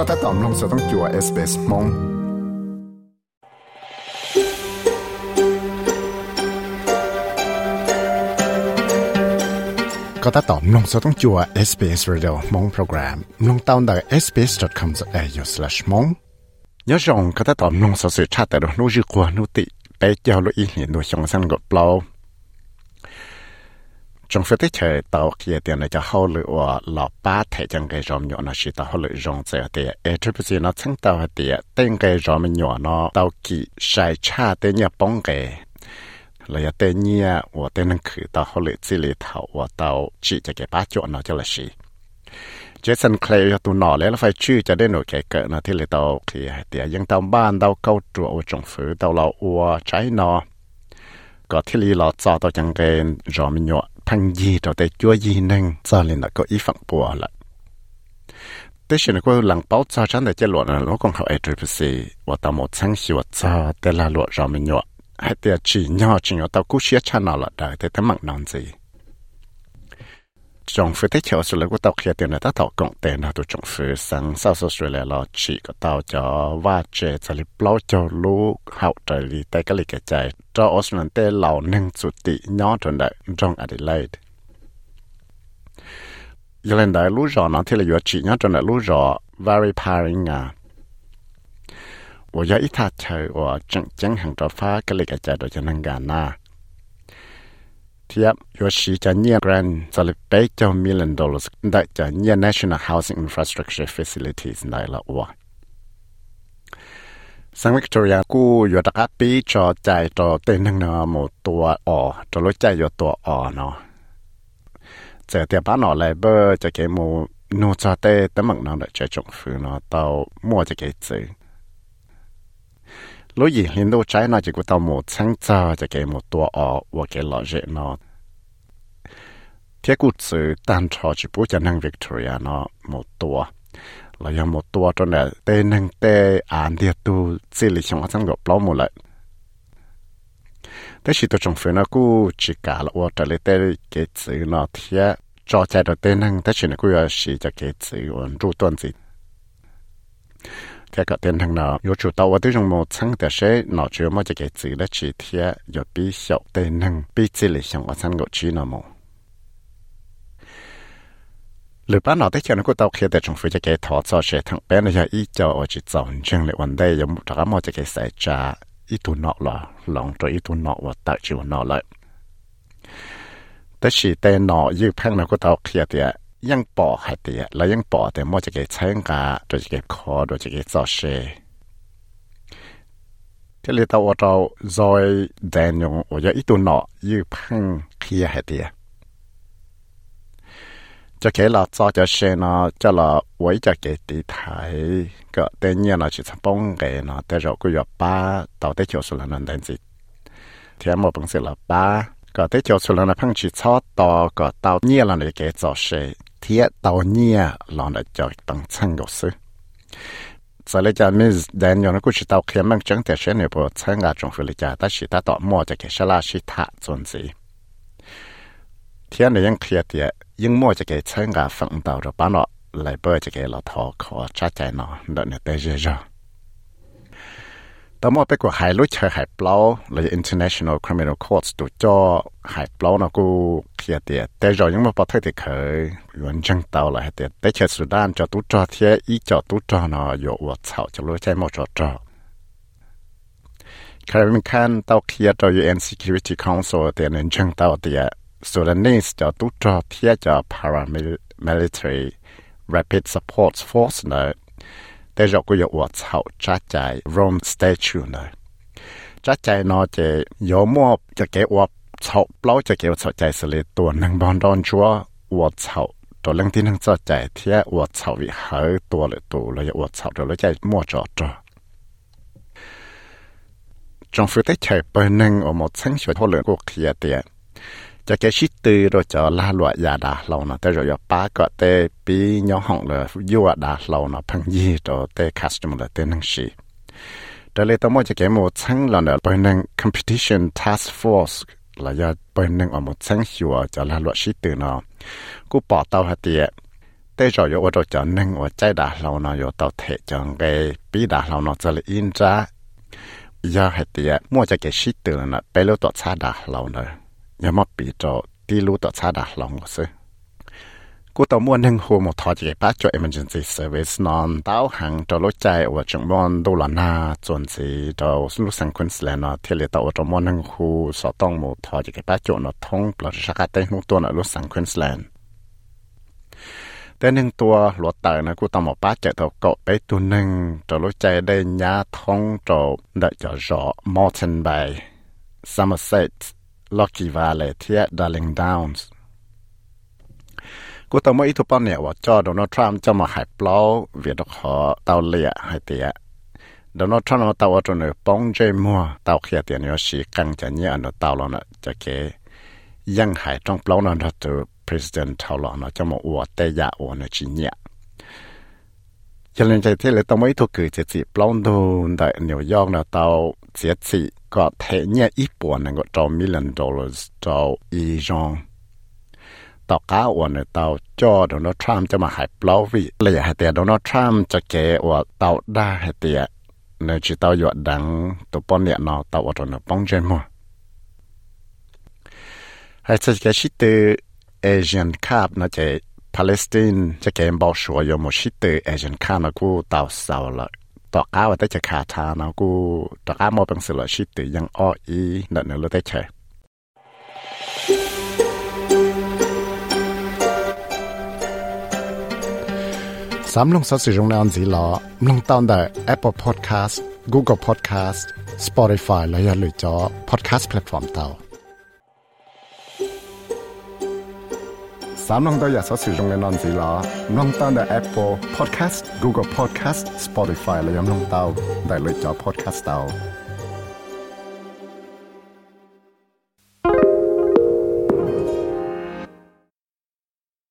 ก็ถ้าตอมลงสต้องจัวเอสเปสมงก็ถ้าตอมลงสต้องจัว SBS Radio มงโปรแกรมลงตาวน์ได้ sbs.com.au/mong nhớ rằng có thể tóm nông sở sự cha tại đó nô dư qua nô tị bé giao lỗi ý liền đôi trong sân gọt bao trong phía tích thời tàu kia tiền này cho hậu lựa và lọ ba thể chẳng cái rộm nhỏ nó chỉ tàu hậu lựa rộm giờ thì e chút bây nó chẳng tàu thì tên cái rộm nhỏ nó tàu kỳ sai cha tên nhà bóng cái là tên nhà và tên năng khử tàu hậu lựa chỉ lì thầu và tàu chỉ cho cái ba chỗ nó cho là gì Jason Clay cho tụi nó lấy là phải chữ cho đến nổi cái cỡ nó thì là tàu thì thì những tàu ban tàu câu trụ ở trong phố tàu lầu ua trái nó có thiết lý lọ cho tao chẳng cái rõ mình nhọ thằng gì cho tới chúa gì nâng cho nên là có ý phẳng bùa lại tế xin có lần báo cho chẳng để chế luận là nó còn học ai trời bác và tao một sáng xíu và cho tế là luận rõ mình nhọ hay tế chỉ nhỏ chỉ nhỏ tao cứ xía cha nào là đời tế tấm mạng nón gì 政府的桥出来，我到开店了，他到工店了，都政府上少数水来了，去个到叫挖掘这里包叫路，好这里带个里个在，到奥斯曼的老能住地，鸟屯的中阿德莱德。有人来路上，那天了有去鸟屯的路上，very tiring 啊。我要一他车，我整整很多发个里个在到就能干呐。 ทียบยอชิจะเนียแกรนสลิปไปเจ้ามิลเอนดอลลาร์ได้จะเนี่ย National Housing Infrastructure Facilities ได้ละว่าสังวิกตอเรียกูอยอดกับปีจอใจต่อเต้นทั้งนาหมดตัวอ่อจะรู้ใจยอดตัวอ่อเนาะเจอเตียบ้านหนอเลเบอร์จะเกมูนูจอเต้ตะมักนอนจะจงฟื้นเนาะเตามัวจะเกจื้อ lúc gì hiện đâu trái nó chỉ có tao một sáng cho cho cái một tua ở và cái lọ rễ nó thiết cụ sự tan trò chỉ bố cho năng Victoria nó một tua là do một tua cho nên tê năng tê án địa tu chỉ lý trong trong gặp lâu một lại thế chỉ tôi trong phía nó cũng chỉ cả là ở trở lại tê cái chữ nó thiết cho chạy được tê năng thế chỉ nó cũng là chỉ cho cái chữ ổn trụ tuần gì thế cái tiền thằng nào yêu chủ tàu ở đây trong một tháng để sẽ nó chưa mà cái chữ là chỉ thiết yêu bị小tiền năng bị chỉ lý trong ở trong gặp chỉ nó một หรือป้าหนอได้เขียนก็ตาเขียนแต่จงฟื้นจะเกถอดจอเชทั้งเป็นเลยอีเจ้าอจิตจอนจึงเลยวันได้ยมถ้ามอจะเกใส่จ่าอีตุนนอกหรอลองตัวอีตุนนอกว่าตัดจิวนนอกเลยแต่สีแต่หนอยืดแพงนะก็ตาเขียนเดีย ยังปอให้เดียแล้วยังปอแต่มอจะเกใช้กาโดยจะเกคอโดยจะเกจอเชที่เลยตาว่าเราจอยแดนยงว่าอีตุนนอยืดแพงเขียให้เดีย cho cái là cho cho xe nó cho là với cho cái tỷ thái cái tên nhiên là chỉ sang bông cái nóแต่rồi cũng có ba tàu tới chiều xuống là nó đến gì thì em một bằng sự là ba cái tới chiều xuống là nó phăng chỉ cho tàu cái tàu nhiên là để cái cho xe thì tàu nhiên là nó cho bằng chân của sự giờ lấy cho mình đến nhau nó cũng chỉ tàu kia mang chẳng thể xe này bộ chân ngã trong phía lấy cho ta chỉ ta tàu mua cho cái xe là chỉ thả chuẩn gì thiên này ยังเคลียร์เดียยังมั่วจะเ thiết tàu nhia lò nó cho tăng sang gốc sư. Giờ lấy cha mi đèn nhỏ nó cũng chỉ tàu khiến mang chẳng thể xem được sang ngà trong phía lấy cha ta chỉ ta tỏ mò cho cái xe la chỉ thả chuẩn gì thiên này ยัง kia tiệt nhưng mò cho cái sang ngà phẳng tàu rồi bán nó lại bơi cho cái lò thò khó cha chạy nó đợi nó tới giờ rồi ต่อมาไปกว่าหายลุยเชยหายเปล่าเลย international criminal courts ตัวจ่อหายเปล่านะกูเคลียเดียแต่เรายังไม่พอเท่เคยยวนจังเตาเลยเดียแต่เชสุดานจะตัวจ่อเทียอีจ่อตัวจ่อเนาะอยู่วัดเสาจะรู้ใจมั่วจ่อจ่อ Kevin Khan ตาเคลียร์ตัว UN Security Council เดียนจังเตาเดีย Sudanese จะตุจอเทียจะ paramilitary rapid support force เนอะ แต่เราก็อย่าอวดเท่าจ้าใจรอมสเตชูนะจ้าใจนอจะยอมอบจะเก็บอวดเท่าเปล่าจะเก็บเท่าใจสเลตัวนังบอลดอนชัวอวดเท่าตัวเรื่องที่นังจ้าใจเทียอวดเท่าวิหารตัวเลยตัวเราอย่าอวดเท่าเราเลมั่วจอจอจงฟื้นได้ใช้เป็นหนึ่งออกมาทั้งช่วยทอเลือกูเคลียเตีย trong cho cái shit rồi cho la loại giả đà lâu nó tới rồi cho ba có tê bị nhỏ hỏng là vua đà lâu nó phăng gì rồi tê customer là tê năng sĩ. Đó là tôi muốn cho cái một tháng là nó năng competition task force, là do bên năng ở một tháng hiệu cho la loại shit từ nó cú bỏ tàu hạt tiệt tế rồi yo tôi cho nên ở trái đà lâu nó yo tàu thể chọn cái bị đà lâu nó cho là in ra. Giờ hay tiệt mua cho cái shit từ là bé lâu tọt xa đà lâu nữa giờ mà bị cho đi lưu tọt xa đà lâu nữa chứ cú tàu mua nên hồ một thọ chỉ bắt cho emergency service non tàu hàng cho lối chạy ở trong món đô la na chuẩn gì cho lúc sang Queensland nó thì là tàu trong món nên hồ sở tông một thọ chỉ bắt cho nó thông là sẽ cái tên một tuần ở lúc sang Queensland แต่หนึ่งตัวหลวดเตอนะกูต้องมาป้าเจอตัวเกาะไปตัวหนึ่งจะรู้ใจได้ยาท้องจะได้จะรอมอร์ตันไบซัมเมอร์เซต Lucky Valley ที่ Darling Downs กูต่อมาอีทุปอนเนี่ยว่าจอโดนัลด์ทรัมป์จะมาหายปล่าเวียดขอเตาเลียให้เตียโดนัลด์ทรัมป์เตาตัวเนื้อป้องเจมัวเตาเขียเตียนยชีกังจะเนี่ยอันเตาเราเนาะจะเกยังหายต้องปล่านันทัตัว president เท่าเรเนาะจะมาอวดแต่ยาอวดเนาะจีเนี่ยยันเลยใจเที่เลยต่อมาอีทุกเกิเจ็ดสิบปล่าโดนแต่นิวยอร์กเนาะเตาเจ็ดสิบ mua hay sẽ cái shit từ Asian Cup 那在 Palestine จะเกมบอกชัวยมชิต Asian Cup นะกูตาวเสาละ ต่อก้าวแต่จะขาดทานะกูต่อก้าวมอเป็นสิละชิตยังอ้ออีนั่นเนี่ยเราได้เชสามลงสัสิรงในอันสีลอลงตอนได้ Apple Podcast Google Podcast Spotify และอย่าลืมจอ Podcast Platform เตาามน้องตัวอยากสอสื่อตรงในนอนสีล้อน้องตั้งแต่ Apple Podcast Google Podcast Spotify และยังน้องเต้าได้เลยจอ Podcast เต้า